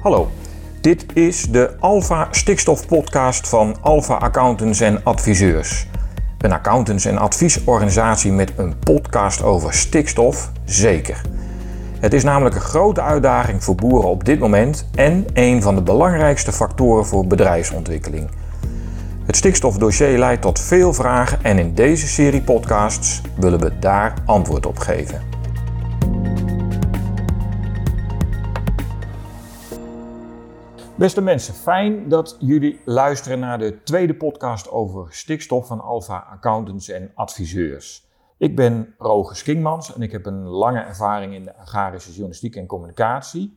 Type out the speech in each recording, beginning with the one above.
Hallo, dit is de Alpha Stikstof Podcast van Alpha Accountants en Adviseurs. Een accountants- en adviesorganisatie met een podcast over stikstof, zeker. Het is namelijk een grote uitdaging voor boeren op dit moment en een van de belangrijkste factoren voor bedrijfsontwikkeling. Het stikstofdossier leidt tot veel vragen en in deze serie podcasts willen we daar antwoord op geven. Beste mensen, fijn dat jullie luisteren naar de tweede podcast over stikstof van Alpha Accountants en Adviseurs. Ik ben Roger Skingmans en ik heb een lange ervaring in de agrarische journalistiek en communicatie.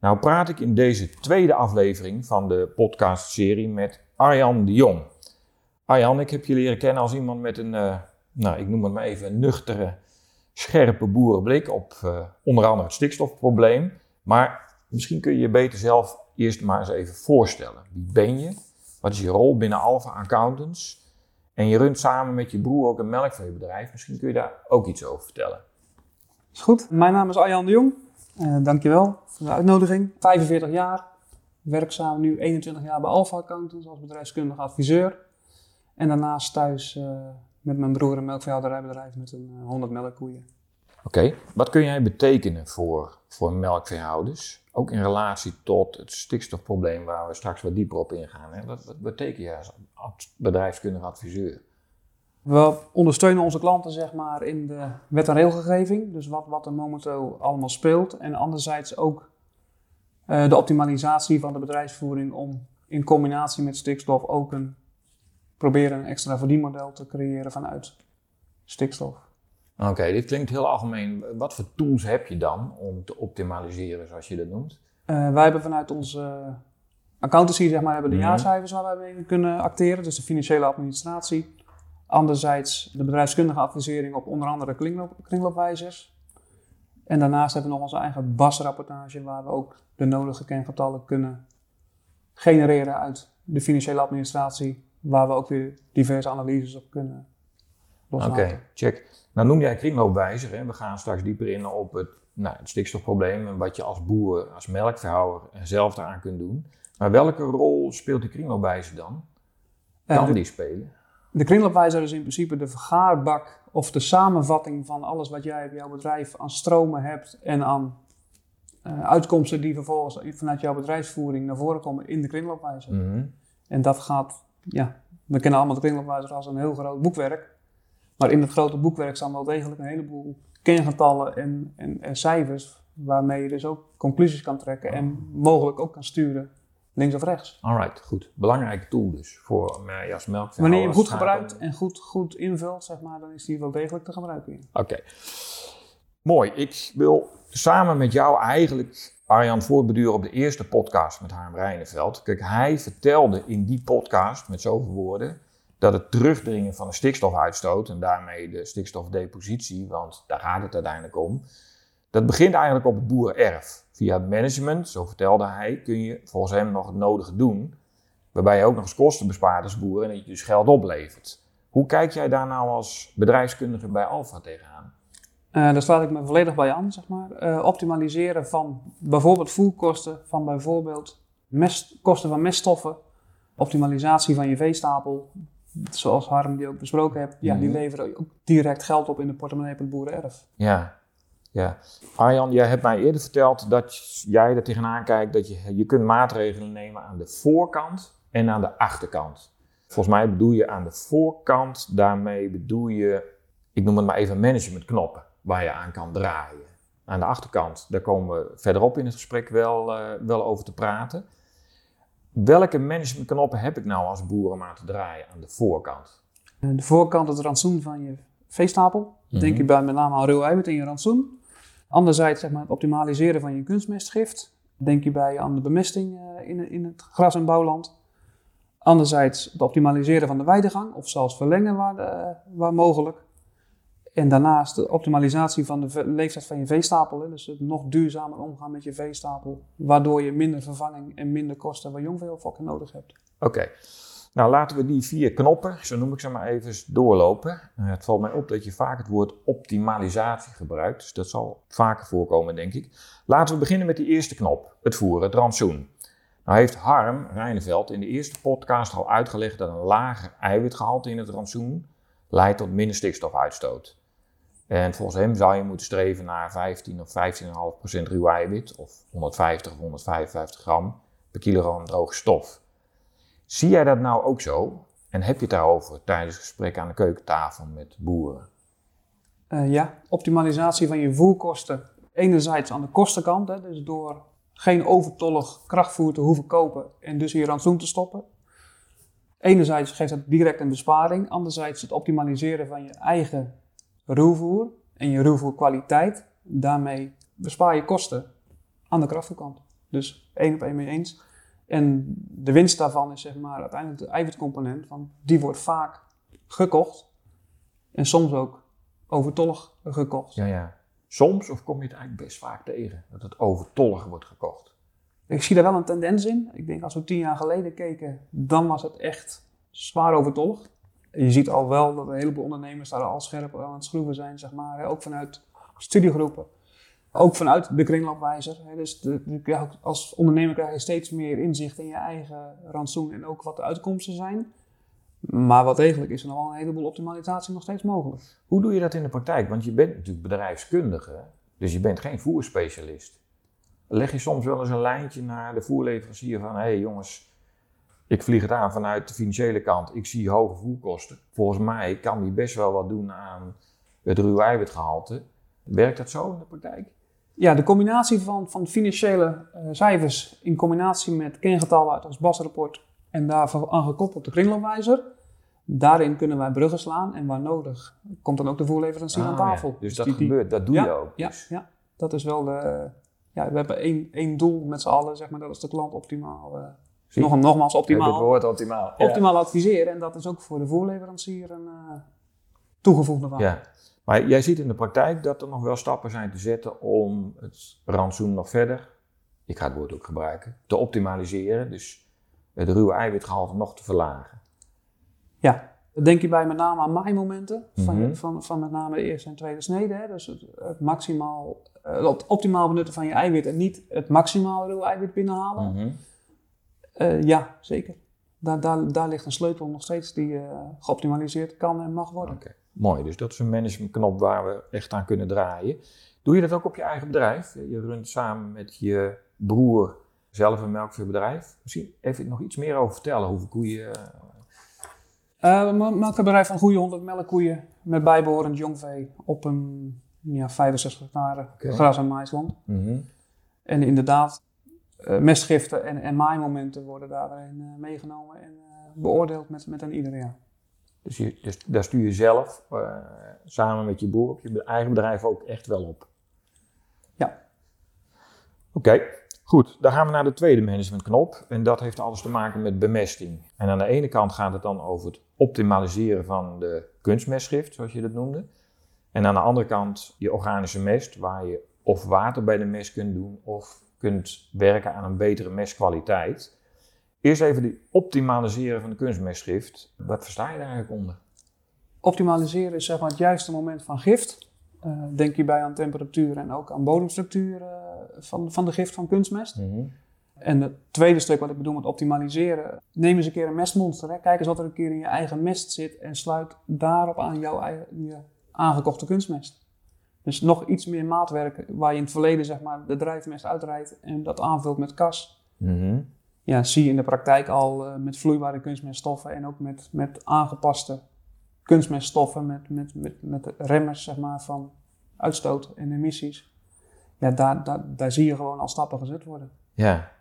Nou praat ik in deze tweede aflevering van de podcastserie met Arjan de Jong. Arjan, ik heb je leren kennen als iemand met een, uh, nou ik noem het maar even, nuchtere, scherpe boerenblik op uh, onder andere het stikstofprobleem. Maar misschien kun je je beter zelf eerst maar eens even voorstellen. Wie ben je? Wat is je rol binnen Alpha Accountants? En je runt samen met je broer ook een melkveebedrijf. Misschien kun je daar ook iets over vertellen. Is goed. Mijn naam is Arjan de Jong. Uh, dankjewel voor de uitnodiging. 45 jaar. Werkzaam nu 21 jaar bij Alpha Accountants als bedrijfskundige adviseur. En daarnaast thuis uh, met mijn broer een melkveehouderijbedrijf met een uh, 100 melkkoeien. Oké, okay. wat kun jij betekenen voor, voor melkveehouders? Ook in relatie tot het stikstofprobleem waar we straks wat dieper op ingaan. Hè? Wat, betekent jij als bedrijfskundige adviseur? We ondersteunen onze klanten zeg maar, in de wet- en regelgeving, dus wat, wat er momenteel allemaal speelt. En anderzijds ook uh, de optimalisatie van de bedrijfsvoering om in combinatie met stikstof ook een, proberen een extra verdienmodel te creëren vanuit stikstof. Oké, okay, dit klinkt heel algemeen. Wat voor tools heb je dan om te optimaliseren, zoals je dat noemt? Uh, wij hebben vanuit onze accountancy, zeg maar, hebben de mm. jaarcijfers waar wij mee kunnen acteren, dus de financiële administratie. Anderzijds de bedrijfskundige advisering op onder andere kringloop, kringloopwijzers. En daarnaast hebben we nog onze eigen BAS-rapportage, waar we ook de nodige kengetallen kunnen genereren uit de financiële administratie, waar we ook weer diverse analyses op kunnen loslaten. Oké, okay, check. Nou noem jij kringloopwijzer, hè? we gaan straks dieper in op het, nou, het stikstofprobleem en wat je als boer, als melkverhouder zelf daaraan kunt doen. Maar welke rol speelt die kringloopwijzer dan? Kan de, die spelen? De kringloopwijzer is in principe de vergaarbak of de samenvatting van alles wat jij op jouw bedrijf aan stromen hebt en aan uh, uitkomsten die vervolgens vanuit jouw bedrijfsvoering naar voren komen in de kringloopwijzer. Mm -hmm. En dat gaat, ja, we kennen allemaal de kringloopwijzer als een heel groot boekwerk. Maar in het grote boekwerk staan wel degelijk een heleboel kengetallen en, en, en cijfers, waarmee je dus ook conclusies kan trekken en mogelijk ook kan sturen links of rechts. Alright, goed. Belangrijke tool dus voor mij als melk. Wanneer je hem goed gebruikt en goed, goed invult, zeg maar, dan is die wel degelijk te gebruiken. Oké. Okay. Mooi. Ik wil samen met jou eigenlijk Arjan voortbeduren op de eerste podcast met Harm Rijneveld. Kijk, hij vertelde in die podcast met zoveel woorden dat het terugdringen van de stikstofuitstoot en daarmee de stikstofdepositie, want daar gaat het uiteindelijk om, dat begint eigenlijk op het boerenerf. Via management, zo vertelde hij, kun je volgens hem nog het nodige doen, waarbij je ook nog eens kosten bespaart als boer en dat je dus geld oplevert. Hoe kijk jij daar nou als bedrijfskundige bij Alfa tegenaan? Uh, daar sluit ik me volledig bij aan, zeg maar. Uh, optimaliseren van bijvoorbeeld voerkosten, van bijvoorbeeld kosten van meststoffen, optimalisatie van je veestapel, zoals Harm die ook besproken hebt, ja, die leveren ook direct geld op in de portemonnee van het boerenerf. Ja, ja. Arjan, jij hebt mij eerder verteld dat jij er tegenaan kijkt dat je, je kunt maatregelen nemen aan de voorkant en aan de achterkant. Volgens mij bedoel je aan de voorkant, daarmee bedoel je, ik noem het maar even managementknoppen waar je aan kan draaien. Aan de achterkant, daar komen we verderop in het gesprek wel, uh, wel over te praten. Welke managementknoppen heb ik nou als boer om aan te draaien aan de voorkant? De voorkant, het rantsoen van je veestapel. Mm -hmm. Denk je bij met name aan ruw eiwit in je rantsoen. Anderzijds zeg maar, het optimaliseren van je kunstmestgift. Denk je bij aan de bemesting in, in het gras- en bouwland. Anderzijds het optimaliseren van de weidegang of zelfs verlengen waar, de, waar mogelijk. En daarnaast de optimalisatie van de leeftijd van je veestapel. Dus het nog duurzamer omgaan met je veestapel. Waardoor je minder vervanging en minder kosten van jongveeopfokken nodig hebt. Oké. Nou, laten we die vier knoppen, zo noem ik ze maar even, doorlopen. Uh, het valt mij op dat je vaak het woord optimalisatie gebruikt, dus dat zal vaker voorkomen, denk ik. Laten we beginnen met die eerste knop, het voeren, het rantsoen. Nou heeft Harm Rijneveld in de eerste podcast al uitgelegd dat een lager eiwitgehalte in het rantsoen leidt tot minder stikstofuitstoot. En volgens hem zou je moeten streven naar 15 of 15,5% ruw eiwit of 150 of 155 gram per kilogram droge stof. Zie jij dat nou ook zo? En heb je het daarover tijdens gesprekken aan de keukentafel met boeren? Uh, ja, optimalisatie van je voerkosten. Enerzijds aan de kostenkant, hè, dus door geen overtollig krachtvoer te hoeven kopen en dus je rantsoen te stoppen. Enerzijds geeft dat direct een besparing, anderzijds het optimaliseren van je eigen ruwvoer en je ruwvoerkwaliteit. Daarmee bespaar je kosten aan de krachtvoerkant. Dus één op één mee eens. En de winst daarvan is zeg maar uiteindelijk de eiwitcomponent, want die wordt vaak gekocht en soms ook overtollig gekocht. Ja, ja. Soms of kom je het eigenlijk best vaak tegen dat het overtollig wordt gekocht? Ik zie daar wel een tendens in. Ik denk als we tien jaar geleden keken, dan was het echt zwaar overtollig. Je ziet al wel dat een heleboel ondernemers daar al scherp aan het schroeven zijn, zeg maar. Ook vanuit studiegroepen. Ook vanuit de kringloopwijzer. Dus de, als ondernemer krijg je steeds meer inzicht in je eigen rantsoen en ook wat de uitkomsten zijn. Maar wat degelijk is er nog wel een heleboel optimalisatie nog steeds mogelijk. Hoe doe je dat in de praktijk? Want je bent natuurlijk bedrijfskundige, dus je bent geen voerspecialist. Leg je soms wel eens een lijntje naar de voerleverancier van: hé hey jongens, ik vlieg het aan vanuit de financiële kant, ik zie hoge voerkosten. Volgens mij kan die best wel wat doen aan het ruwe eiwitgehalte. Werkt dat zo in de praktijk? Ja, de combinatie van, van financiële uh, cijfers in combinatie met kengetallen uit ons BAS-rapport en daarvan aangekoppeld de kringloopwijzer. Daarin kunnen wij bruggen slaan en waar nodig komt dan ook de voerleverancier aan ah, tafel. Dus, dat gebeurt, dat doe je ook. Dus. Ja, ja, dat is wel de. Ja, we hebben één, één doel met z'n allen, zeg maar, dat is de klant optimaal. Uh, nog, nogmaals, optimaal. Het woord optimaal. Optimaal adviseren en dat is ook voor de voerleverancier een uh, toegevoegde waarde. Ja. Maar jij ziet in de praktijk dat er nog wel stappen zijn te zetten om het rantsoen nog verder, ik ga het woord ook gebruiken, te optimaliseren. Dus het ruwe eiwitgehalte nog te verlagen. Ja, dan denk je bij met name aan maaimomenten van, mhm. van, van met name de eerste en tweede snede. Hè? Dus het, het maximaal, eh, het optimaal benutten van je eiwit en niet het maximaal ruwe eiwit binnenhalen. Mhm. Eh, ja, zeker. Daar, daar, daar ligt een sleutel nog steeds die uh, geoptimaliseerd kan en mag worden. Mooi. Dus dat is een managementknop waar we echt aan kunnen draaien. Doe je dat ook op je eigen bedrijf? Je runt samen met je broer zelf een melkveebedrijf. Misschien even nog iets meer over vertellen. Hoeveel koeien... Uh, melkveebedrijf van goede 100 melkkoeien met bijbehorend jongvee op een ja, 65 hectare gras- en maisland. Mm En inderdaad, mestgiften en, en maaimomenten worden daarin uh, meegenomen en beoordeeld met, met een ieder jaar. Dus, je, dus daar stuur je zelf samen met je boer op je eigen bedrijf ook echt wel op? Ja. Oké. Goed, dan gaan we naar de tweede managementknop. En dat heeft alles te maken met bemesting. En aan de ene kant gaat het dan over het optimaliseren van de kunstmestschrift, zoals je dat noemde. En aan de andere kant je organische mest, waar je of water bij de mest kunt doen of kunt werken aan een betere mestkwaliteit. Eerst even die optimaliseren van de kunstmestschrift. Wat versta je daar eigenlijk onder? Optimaliseren is zeg maar het juiste moment van gift. Uh, denk hierbij aan temperatuur en ook aan bodemstructuur uh, van, van de gift van kunstmest. Mhm. En het tweede stuk wat ik bedoel met optimaliseren, neem eens een keer een mestmonster. Hè. Kijk eens wat er een keer in je eigen mest zit en sluit daarop aan jouw eigen, je aangekochte kunstmest. Dus nog iets meer maatwerk waar je in het verleden zeg maar, de drijfmest uitrijdt en dat aanvult met kas. Mhm. Ja, zie je in de praktijk al uh, met vloeibare kunstmeststoffen en ook met, met aangepaste kunstmeststoffen, met, met, met, met remmers zeg maar, van uitstoot en emissies ja, daar, daar, daar zie je gewoon al stappen gezet worden. Ja.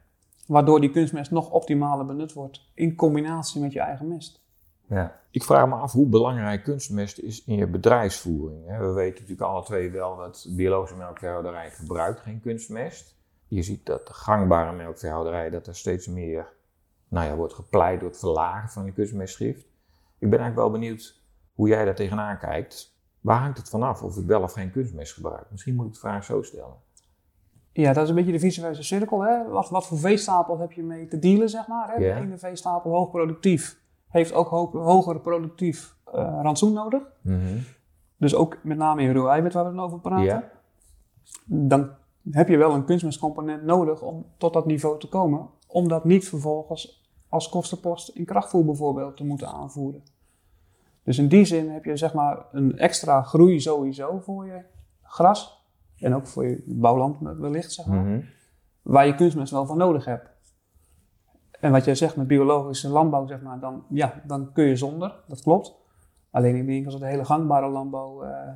Waardoor die kunstmest nog optimaler benut wordt in combinatie met je eigen mest. Ja. Ik vraag me af hoe belangrijk kunstmest is in je bedrijfsvoering. We weten natuurlijk alle twee wel dat biologische melkveehouderij gebruikt geen kunstmest. Je ziet dat de gangbare melkveehouderij, dat er steeds meer nou ja, wordt gepleit door het verlagen van die kunstmestschrift. Ik ben eigenlijk wel benieuwd hoe jij daar tegenaan kijkt. Waar hangt het vanaf of ik wel of geen kunstmest gebruik? Misschien moet ik de vraag zo stellen. Ja, dat is een beetje de visuele cirkel. Hè? Wat, wat voor veestapel heb je mee te dealen, zeg maar? Hè? De ene veestapel hoogproductief heeft ook ho hoger productief uh, rantsoen nodig. Mhm. Dus ook met name in ruw eiwit waar we het over praten. Ja. Dan heb je wel een kunstmestcomponent nodig om tot dat niveau te komen. Om dat niet vervolgens als kostenpost in krachtvoer bijvoorbeeld te moeten aanvoeren. Dus in die zin heb je zeg maar een extra groei sowieso voor je gras. En ook voor je bouwland wellicht, zeg maar. Mhm. Waar je kunstmest wel voor nodig hebt. En wat jij zegt met biologische landbouw, zeg maar, dan, ja, dan kun je zonder. Dat klopt. Alleen ik denk als we de hele gangbare landbouw eh,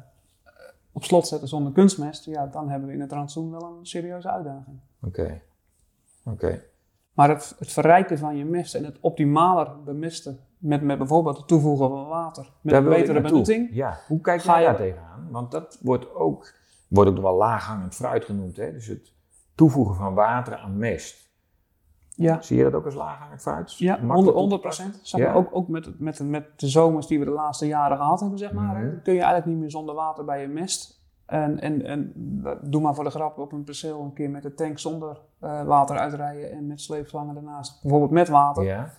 op slot zetten zonder kunstmest, ja, dan hebben we in het rantsoen wel een serieuze uitdaging. Oké. Oké. Maar het, het verrijken van je mest en het optimaler bemisten met, met bijvoorbeeld het toevoegen van water, met Daar een betere benutting. Ja, hoe kijk je- daar tegenaan? Want dat wordt ook, wordt ook wel laaghangend fruit genoemd. Hè? Dus het toevoegen van water aan mest. Ja, Zie je dat ook als laaghangend fruit? ja Makkelijk 100, toe te 100 passen? procent. Zeg maar, Ja? ook ook met, met, met de zomers die we de laatste jaren gehad hebben, zeg maar, Mhm. kun je eigenlijk niet meer zonder water bij je mest. En, en, en doe maar voor de grap op een perceel een keer met de tank zonder eh, water uitrijden en met sleepslangen ernaast. Bijvoorbeeld met water. Ja.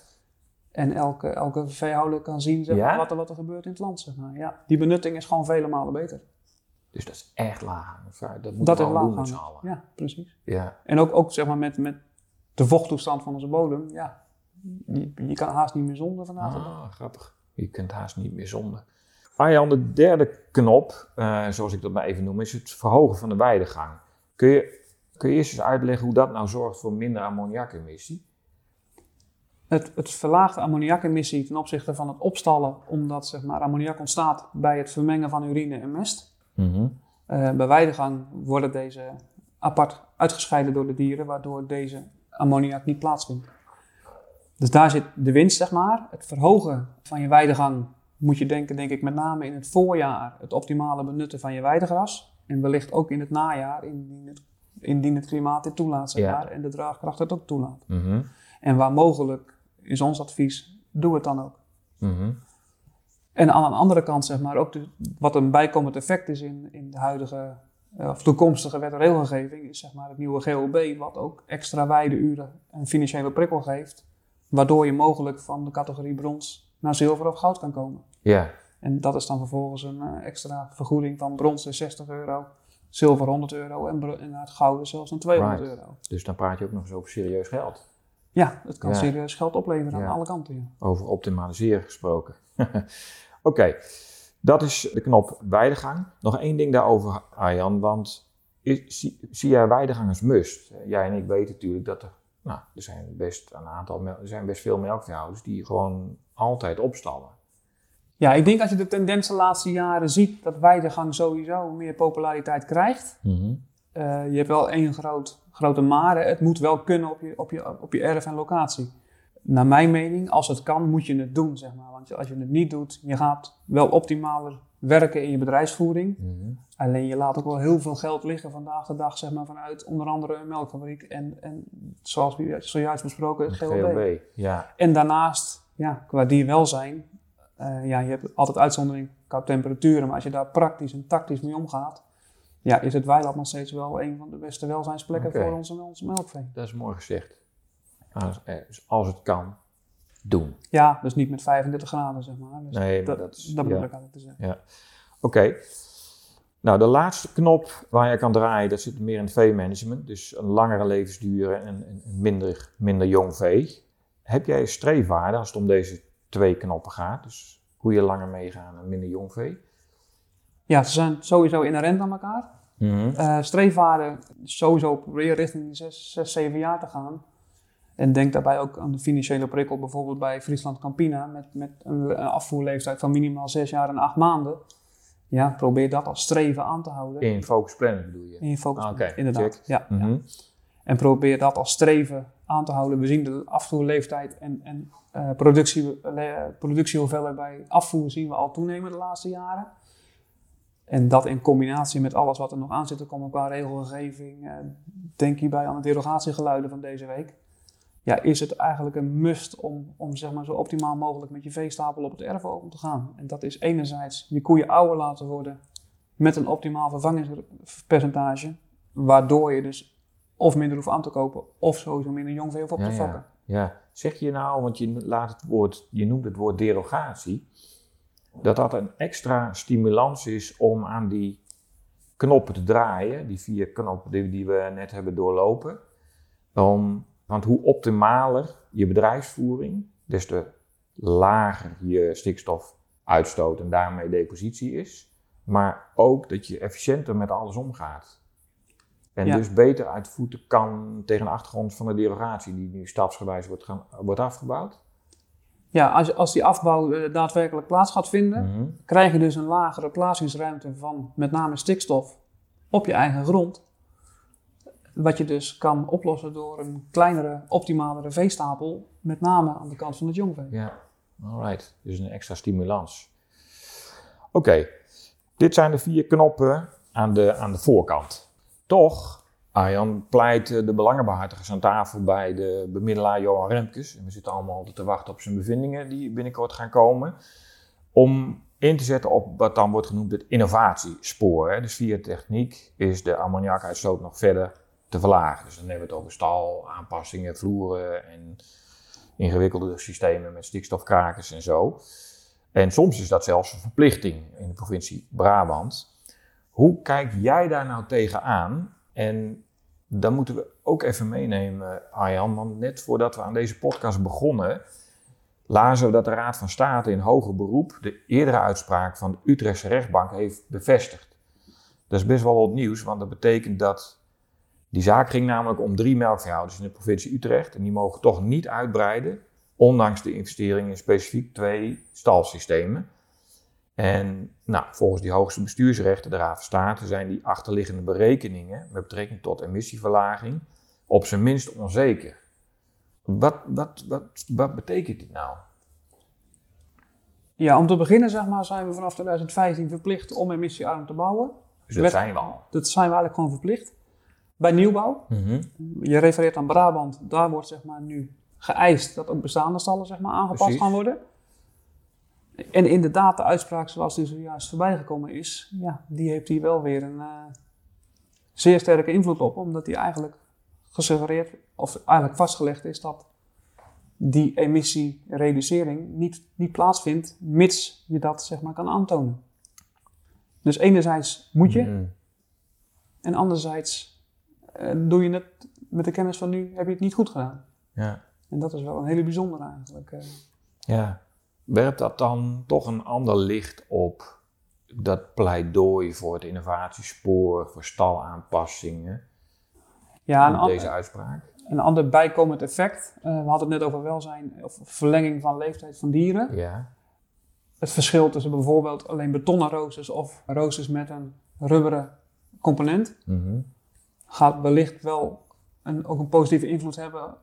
En elke, elke veehouder kan zien zeg Ja? wat, er, wat er gebeurt in het land. Zeg maar. ja, die benutting is gewoon vele malen beter. Dus dat is echt fruit. Dat moet Dat is gewoon doen met z'n laaggang. allen. Ja, precies. Ja. En ook, ook zeg maar, met, met de vochttoestand van onze bodem. Ja, je, je kan haast niet meer zonder vandaag. dag. Ah, grappig. Je kunt haast niet meer zonder. Arjan, de derde knop, eh, zoals ik dat maar even noem, is het verhogen van de weidegang. Kun je, kun je eerst eens uitleggen hoe dat nou zorgt voor minder ammoniakemissie? Het, het verlaagt de ammoniakemissie ten opzichte van het opstallen, omdat zeg maar, ammoniak ontstaat bij het vermengen van urine en mest. Mhm. Eh, bij weidegang worden deze apart uitgescheiden door de dieren, waardoor deze ammoniak niet plaatsvindt. Dus daar zit de winst, zeg maar. Het verhogen van je weidegang moet je denken, denk ik, met name in het voorjaar het optimale benutten van je weidegras. En wellicht ook in het najaar, indien het, indien het klimaat dit toelaat, zeg Ja. maar, en de draagkracht het ook toelaat. Mhm. En waar mogelijk is ons advies, doe het dan ook. Mhm. En aan de andere kant, zeg maar, ook de, wat een bijkomend effect is in, in de huidige of toekomstige wet en regelgeving, is zeg maar het nieuwe GOB, wat ook extra weideuren en financiële prikkel geeft, waardoor je mogelijk van de categorie brons naar zilver of goud kan komen. Ja, En dat is dan vervolgens een eh, extra vergoeding van brons is 60 euro, zilver 100 euro en, en het gouden zelfs een 200 Right. euro. dus dan praat je ook nog eens over serieus geld. Ja, het kan Ja. serieus geld opleveren Ja. aan alle kanten. Ja. Over optimaliseren gesproken. Oké, dat is de knop weidegang. Nog één ding daarover, Arjan, want is, zie, zie jij weidegang als must? Jij en ik weten natuurlijk dat er, nou, er zijn best een aantal, er zijn best veel melkveehouders die gewoon altijd opstallen. Ja, ik denk als je de tendens de laatste jaren ziet dat weidegang sowieso meer populariteit krijgt. Eh, je hebt wel één groot, grote maar. Het moet wel kunnen op je, op, je, op je erf en locatie. Naar mijn mening, als het kan, moet je het doen, zeg maar. Want als je het niet doet, je gaat wel optimaler werken in je bedrijfsvoering. Mhm. Alleen je laat ook wel heel veel geld liggen vandaag de dag, zeg maar, vanuit onder andere een melkfabriek en, en zoals we zojuist besproken, het GLB. Ja. En daarnaast, ja, qua dierwelzijn, eh ja, je hebt altijd uitzondering qua temperaturen, maar als je daar praktisch en tactisch mee omgaat, ja, is het weiland nog steeds wel een van de beste welzijnsplekken Oké. voor onze, onze melkvee. Dat is mooi gezegd. Als, dus als het kan, doen. Ja, dus niet met 35 graden, zeg maar. Dus Nee, maar dat, dat is- dat bedoel ja. ik eigenlijk te zeggen. Oké. Nou, de laatste knop waar je kan draaien, dat zit meer in het veemanagement. Dus een langere levensduur en een een minder, minder jong vee. Heb jij streefwaarden als het om deze twee knoppen gaat? Dus hoe je langer meegaan en minder jong vee? Ja, ze zijn sowieso inherent aan elkaar. Eh streefwaarden sowieso proberen richting die 6, 6, 7 jaar te gaan. En denk daarbij ook aan de financiële prikkel, bijvoorbeeld bij Friesland Campina, met, met een, afvoerleeftijd van minimaal 6 jaar en 8 maanden. Ja, probeer dat als streven aan te houden. In Focus Planet bedoel je? In focus, Ah, oké, inderdaad. Ja, ja. Mhm. En probeer dat als streven aan te houden. We zien de afvoerleeftijd en, en eh, productie, eh, productiehoeveelheid bij afvoer zien we al toenemen de laatste jaren. En dat in combinatie met alles wat er nog aan zit te komen qua regelgeving, eh, denk hierbij aan de derogatiegeluiden van deze week. Ja, is het eigenlijk een must om, om zeg maar zo optimaal mogelijk met je veestapel op het erf om te gaan. En dat is enerzijds je koeien ouder laten worden met een optimaal vervangingspercentage, waardoor je dus of minder hoeft aan te kopen of sowieso minder jong hoeft op Ja, te ja. fokken. Ja, Zeg je nou, want je, laat het woord, je noemt het woord derogatie, dat dat een extra stimulans is om aan die knoppen te draaien, die vier knoppen die, die we net hebben doorlopen. Om, want hoe optimaler je bedrijfsvoering, des te lager je stikstofuitstoot en daarmee depositie is. Maar ook dat je efficiënter met alles omgaat. En Ja. dus beter uit voeten kan tegen de achtergrond van de derogatie die nu stapsgewijs wordt, gaan, wordt afgebouwd. Ja, als, als die afbouw eh, daadwerkelijk plaats gaat vinden, Mhm. krijg je dus een lagere plaatsingsruimte van met name stikstof op je eigen grond. Wat je dus kan oplossen door een kleinere, optimalere veestapel, met name aan de kant van het jongvee. Ja, alright. Dus een extra stimulans. Oké, dit zijn de vier knoppen aan de, aan de voorkant. Toch, Arjan pleit eh, de belangenbehartigers aan tafel bij de bemiddelaar Johan Remkes. En we zitten allemaal te wachten op zijn bevindingen die binnenkort gaan komen. Om in te zetten op wat dan wordt genoemd het innovatiespoor. Hè. Dus via techniek is de ammoniakuitstoot nog verder te verlagen. Dus dan hebben we het over stal, aanpassingen, vloeren en ingewikkelde systemen met stikstofkrakers en zo. En soms is dat zelfs een verplichting in de provincie Brabant. Hoe kijk jij daar nou tegenaan? En dan moeten we ook even meenemen, Arjan, want net voordat we aan deze podcast begonnen, lazen we dat de Raad van State in hoger beroep de eerdere uitspraak van de Utrechtse rechtbank heeft bevestigd. Dat is best wel wat nieuws, want dat betekent dat die zaak ging namelijk om drie melkveehouders in de provincie Utrecht en die mogen toch niet uitbreiden, ondanks de investering in specifiek twee stalsystemen. En nou, volgens die hoogste bestuursrechten, de Raad van State, zijn die achterliggende berekeningen met betrekking tot emissieverlaging op zijn minst onzeker. Wat, wat, wat, wat betekent dit nou? Ja, om te beginnen zeg maar, zijn we vanaf 2015 verplicht om emissiearm te bouwen. Dus dat Wet- zijn we al. Dat zijn we eigenlijk gewoon verplicht. Bij nieuwbouw, je refereert aan Brabant, daar wordt zeg maar, nu geëist dat ook bestaande stallen zeg maar, aangepast Precies. gaan worden. En inderdaad, de uitspraak zoals die zojuist voorbij gekomen is, ja, die heeft hier wel weer een eh, zeer sterke invloed op, omdat die eigenlijk gesuggereerd, of eigenlijk vastgelegd is dat die emissiereducering niet, niet plaatsvindt, mits je dat zeg maar kan aantonen. Dus enerzijds moet je, Mhm. en anderzijds doe je het met de kennis van nu, heb je het niet goed gedaan. Ja. En dat is wel een hele bijzondere eigenlijk. eh. ja. Werpt dat dan toch een ander licht op dat pleidooi voor het innovatiespoor, voor stalaanpassingen, Ja, een, met an- deze uitspraak? een ander bijkomend effect. eh, we hadden het net over welzijn of verlenging van leeftijd van dieren. Ja. Het verschil tussen bijvoorbeeld alleen betonnen roosters of roosters met een rubberen component Mhm. Gaat wellicht wel een, ook een positieve invloed hebben,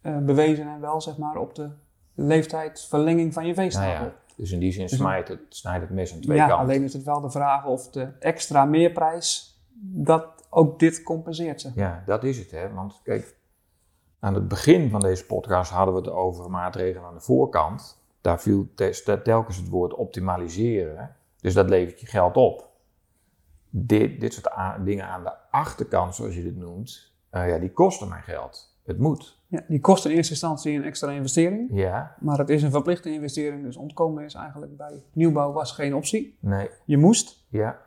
eh, bewezen en wel zeg maar op de leeftijdsverlenging van je Nou veestapel. ja, dus in die zin Dus- snijdt het, snijdt het mes aan twee Ja, kanten. alleen is het wel de vraag of de extra meerprijs dat ook dit compenseert. Zeg. Ja, dat is het, hè. Want kijk, aan het begin van deze podcast hadden we het over maatregelen aan de voorkant. Daar viel te- telkens het woord optimaliseren. Dus dat levert je geld op. Dit, dit soort dingen aan de achterkant, zoals je dit noemt, eh, ja, die kosten mij geld. Het moet. Ja, die kost in eerste instantie een extra investering, Ja, maar het is een verplichte investering, dus ontkomen is eigenlijk bij nieuwbouw was geen optie. nee, Je moest. ja,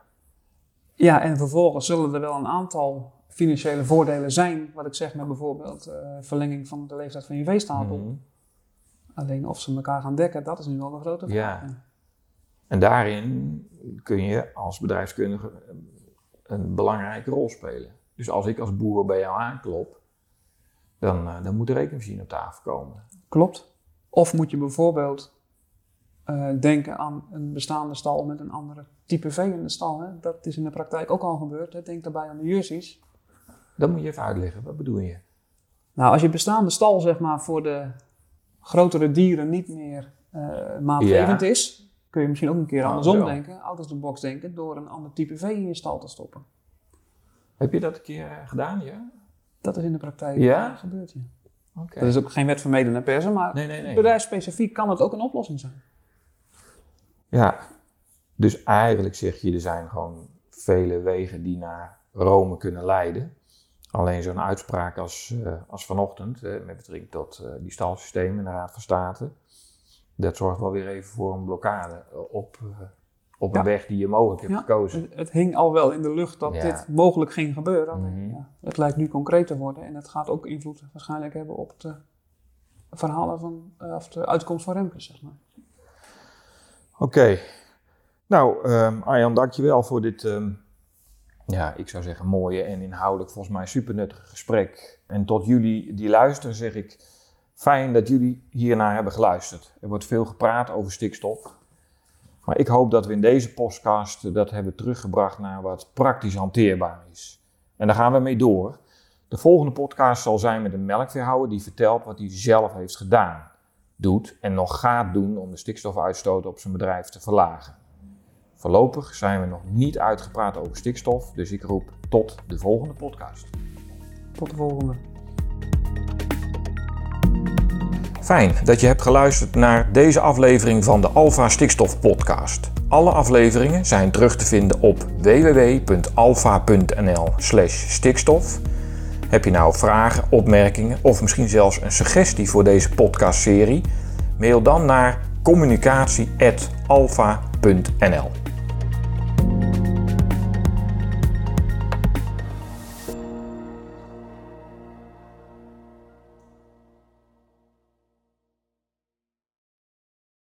Ja, en vervolgens zullen er wel een aantal financiële voordelen zijn, wat ik zeg met bijvoorbeeld eh, verlenging van de leeftijd van je veestapel. Mhm. Alleen of ze elkaar gaan dekken, dat is nu wel een grote vraag. Ja. En daarin kun je als bedrijfskundige een belangrijke rol spelen. Dus als ik als boer bij jou aanklop, dan, eh, dan moet de rekenmachine op tafel komen. Klopt. Of moet je bijvoorbeeld eh, denken aan een bestaande stal met een andere type vee in de stal. Hè? Dat is in de praktijk ook al gebeurd. Hè? Denk daarbij aan de Jerseys. Dat moet je even uitleggen. Wat bedoel je? Nou, als je bestaande stal zeg maar, voor de grotere dieren niet meer eh maatgevend Ja. is, kun je misschien ook een keer Ah, andersom denken, out of the box denken, door een ander type vee in je stal te stoppen. Heb je dat een keer eh, gedaan, ja? Dat is in de praktijk Ja? eh, gebeurd. Ja. Oké. Dat is ook geen wet van mede en persen, maar Nee, nee, nee. bedrijfsspecifiek kan het ook een oplossing zijn. Ja, dus eigenlijk zeg je, er zijn gewoon vele wegen die naar Rome kunnen leiden. Alleen zo'n uitspraak als, uh, als vanochtend, met betrekking tot uh, die stalsystemen in de Raad van State, dat zorgt wel weer even voor een blokkade op, op een weg die je mogelijk hebt gekozen. Het, het, hing al wel in de lucht dat dit mogelijk ging gebeuren. Mhm. ja, het lijkt nu concreet te worden en het gaat ook invloed waarschijnlijk hebben op de verhalen van, of de uitkomst van Remkes, zeg maar. Oké. Nou, um, Arjan, dankjewel voor dit, um, ja, ik zou zeggen, mooie en inhoudelijk volgens mij super nuttige gesprek. En tot jullie die luisteren zeg ik, fijn dat jullie hiernaar hebben geluisterd. Er wordt veel gepraat over stikstof. Maar ik hoop dat we in deze podcast dat hebben teruggebracht naar wat praktisch hanteerbaar is. En daar gaan we mee door. De volgende podcast zal zijn met een melkveehouder die vertelt wat hij zelf heeft gedaan, doet en nog gaat doen om de stikstofuitstoot op zijn bedrijf te verlagen. Voorlopig zijn we nog niet uitgepraat over stikstof, dus ik roep tot de volgende podcast. Tot de volgende. Fijn dat je hebt geluisterd naar deze aflevering van de Alpha Stikstof Podcast. Alle afleveringen zijn terug te vinden op www.alpha.nl/stikstof. Heb je nou vragen, opmerkingen of misschien zelfs een suggestie voor deze podcastserie? Mail dan naar communicatie.alpha.nl.